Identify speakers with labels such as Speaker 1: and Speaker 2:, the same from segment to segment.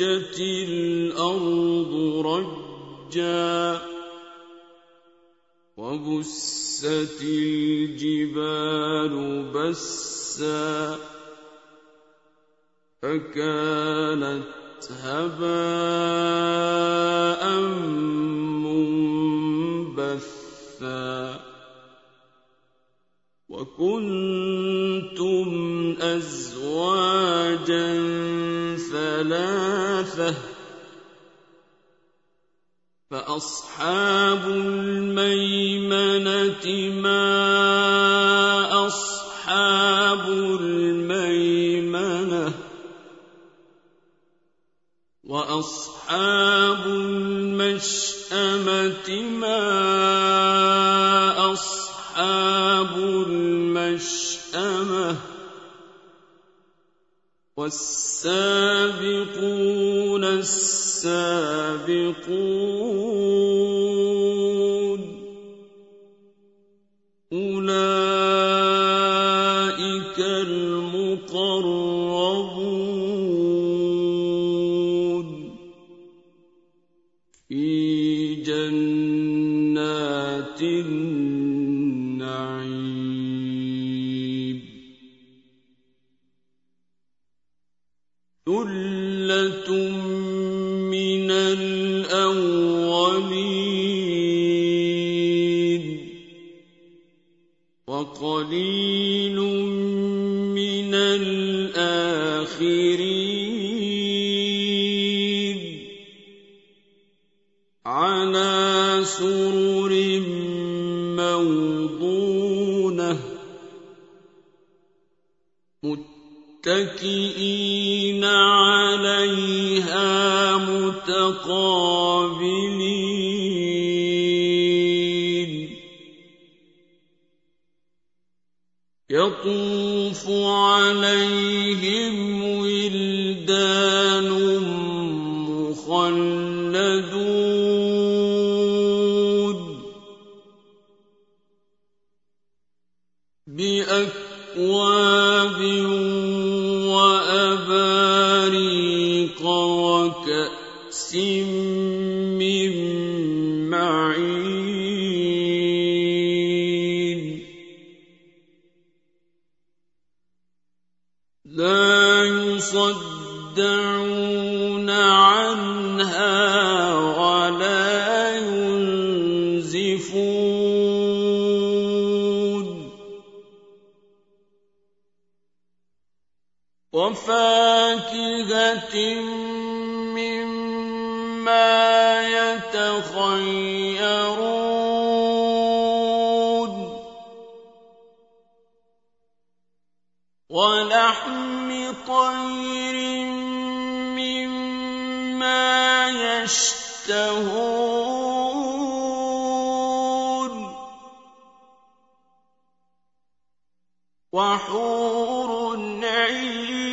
Speaker 1: الأرض رجا وبست الجبال بسا فكانت هباء منبثا وكنتم أزواجا ثلاثة فأصحاب الميمنة ما أصحاب الميمنة وأصحاب المشأمة ما أصحاب المشأمة والسابقون السابقون ثلة من الأولين وقليل من الآخرين على سرر موضونة متكئين متقابلين يطوف عليهم ولدان وحور عين.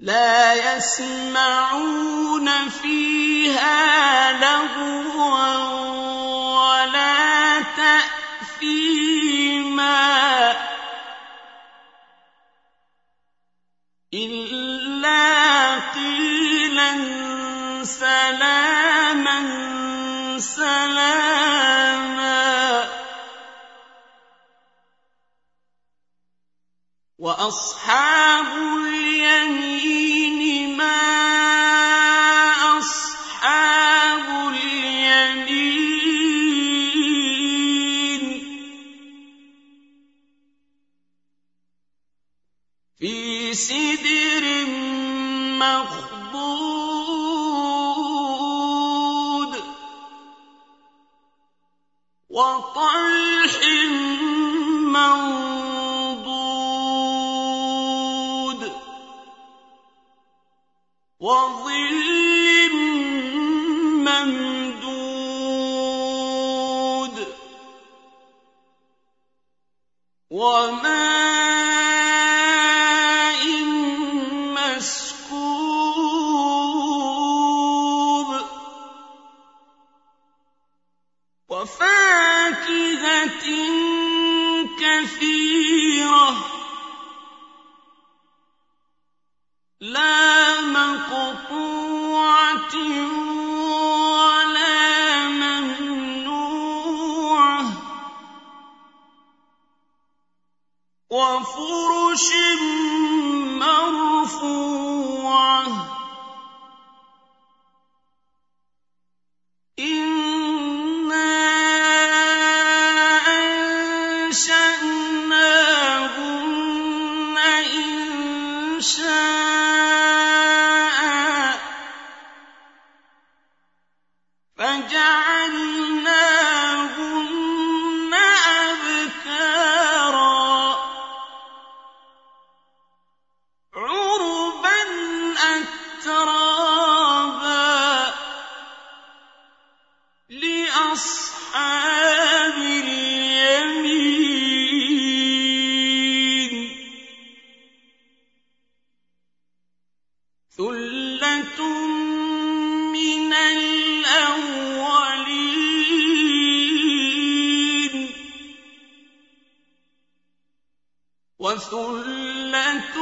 Speaker 1: لا يسمعون فيها لغوا ولا تأثيما إلا قيلا سلاما سلاما. وأصحاب اليمين سِدْرٍ مَّخْضُودٍ وَثُلَّةٌ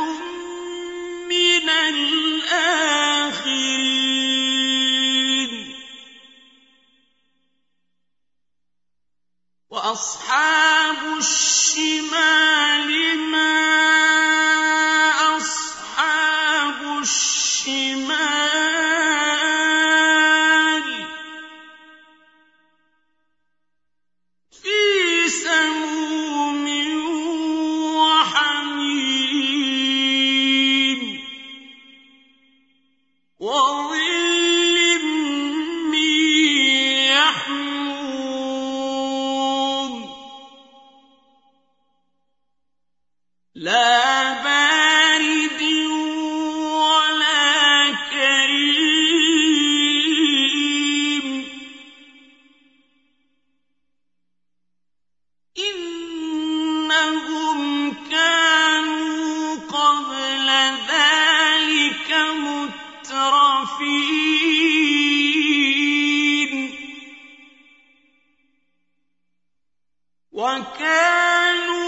Speaker 1: مِّنَ الْآخِرِينَ. وَكَانُوا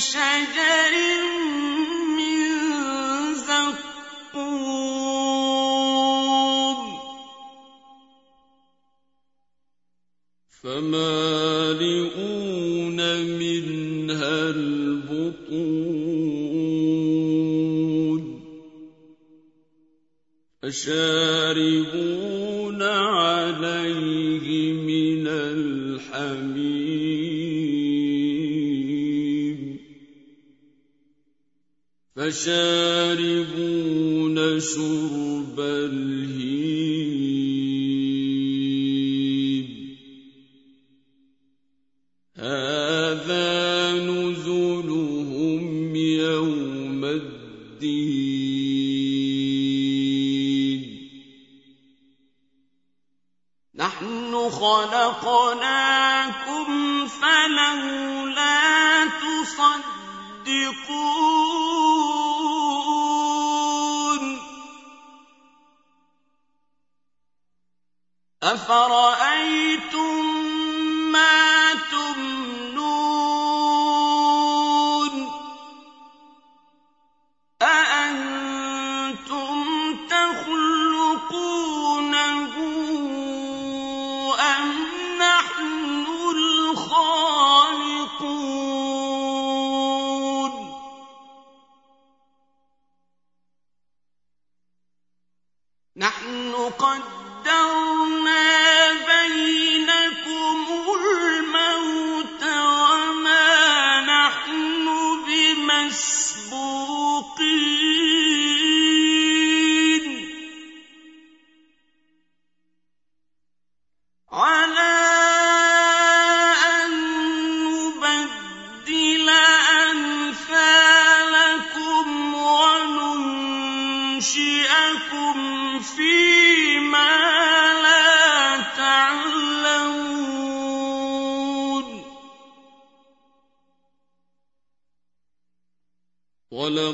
Speaker 1: شجر من زقوم.
Speaker 2: فمالئون منها البطون.
Speaker 1: الْإِنسَانِ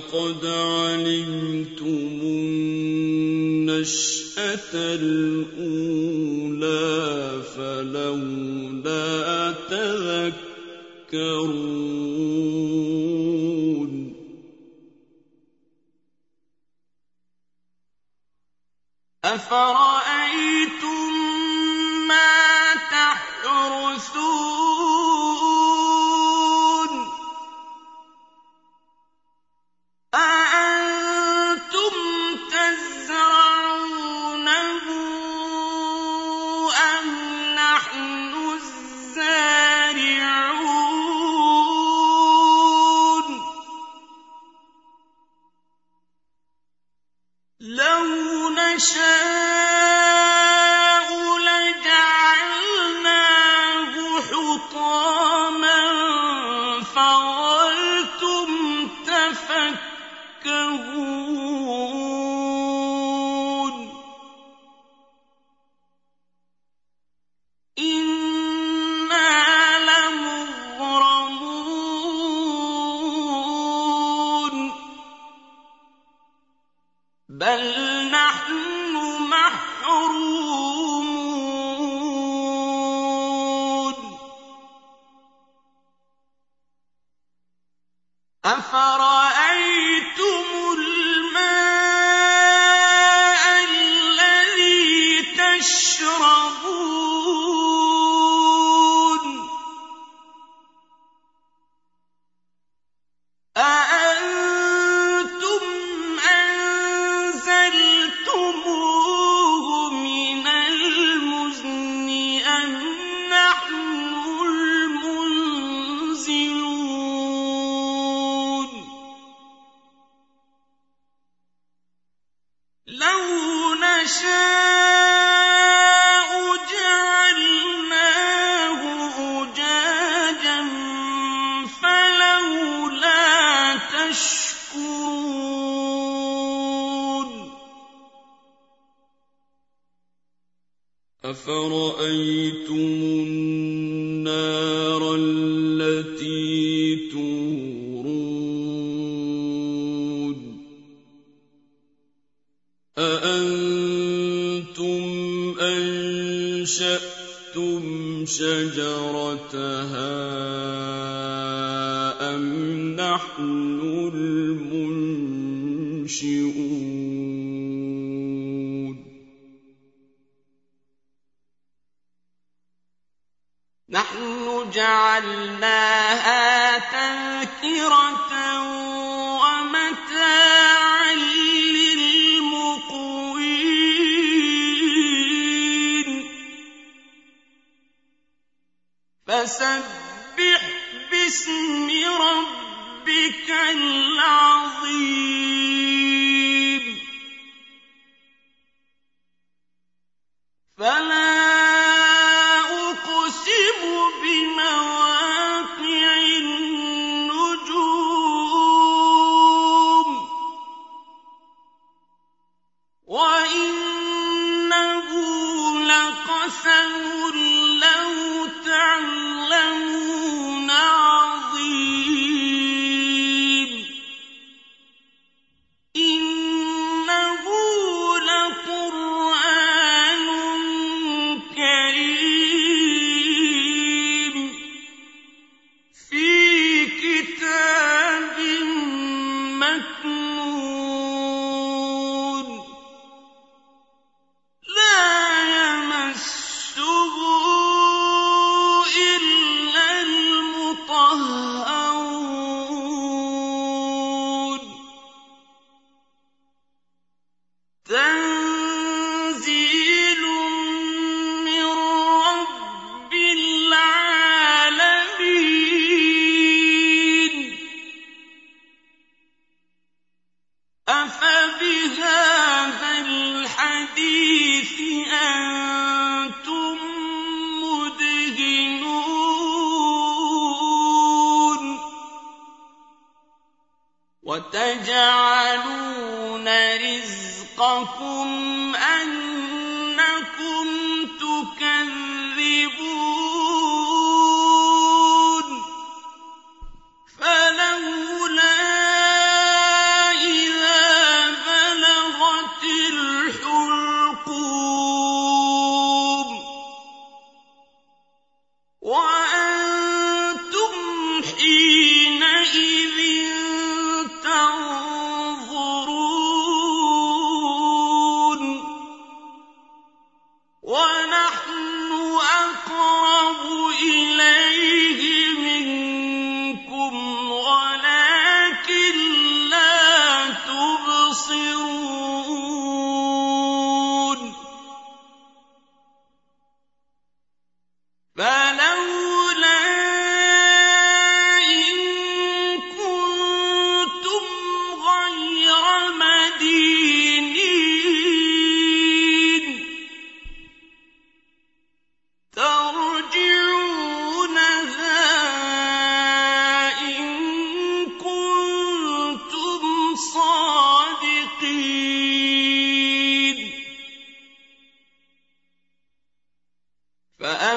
Speaker 2: لقد علمتم النشأة الأولى فلولا تذكرون.
Speaker 1: أفرأيتم كفروا نَحْنُ جَعَلْنَاهَا تَذْكِرَةً وَمَتَاعًا لِّلْمُقْوِينَ. فَسَبِّحْ بِاسْمِ رَبِّكَ الْعَظِيمِ. إِلَّا رِزْقَكُمْ أَنَّكُمْ تُكَذِّبُونَ فَأَمَّا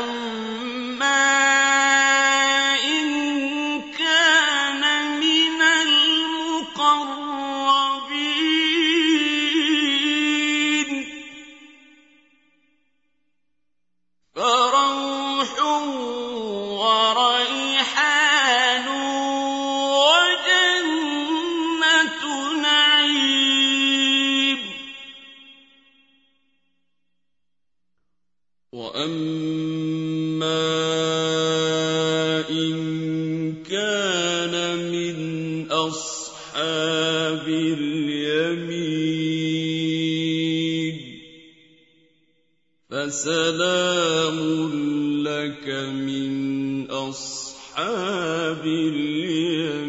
Speaker 2: أَصْحَابِ الْيَمِينِ. فَسَلَامٌ لَّكَ مِنْ أَصْحَابِ الْيَمِينِ.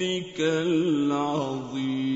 Speaker 2: ربك العظيم.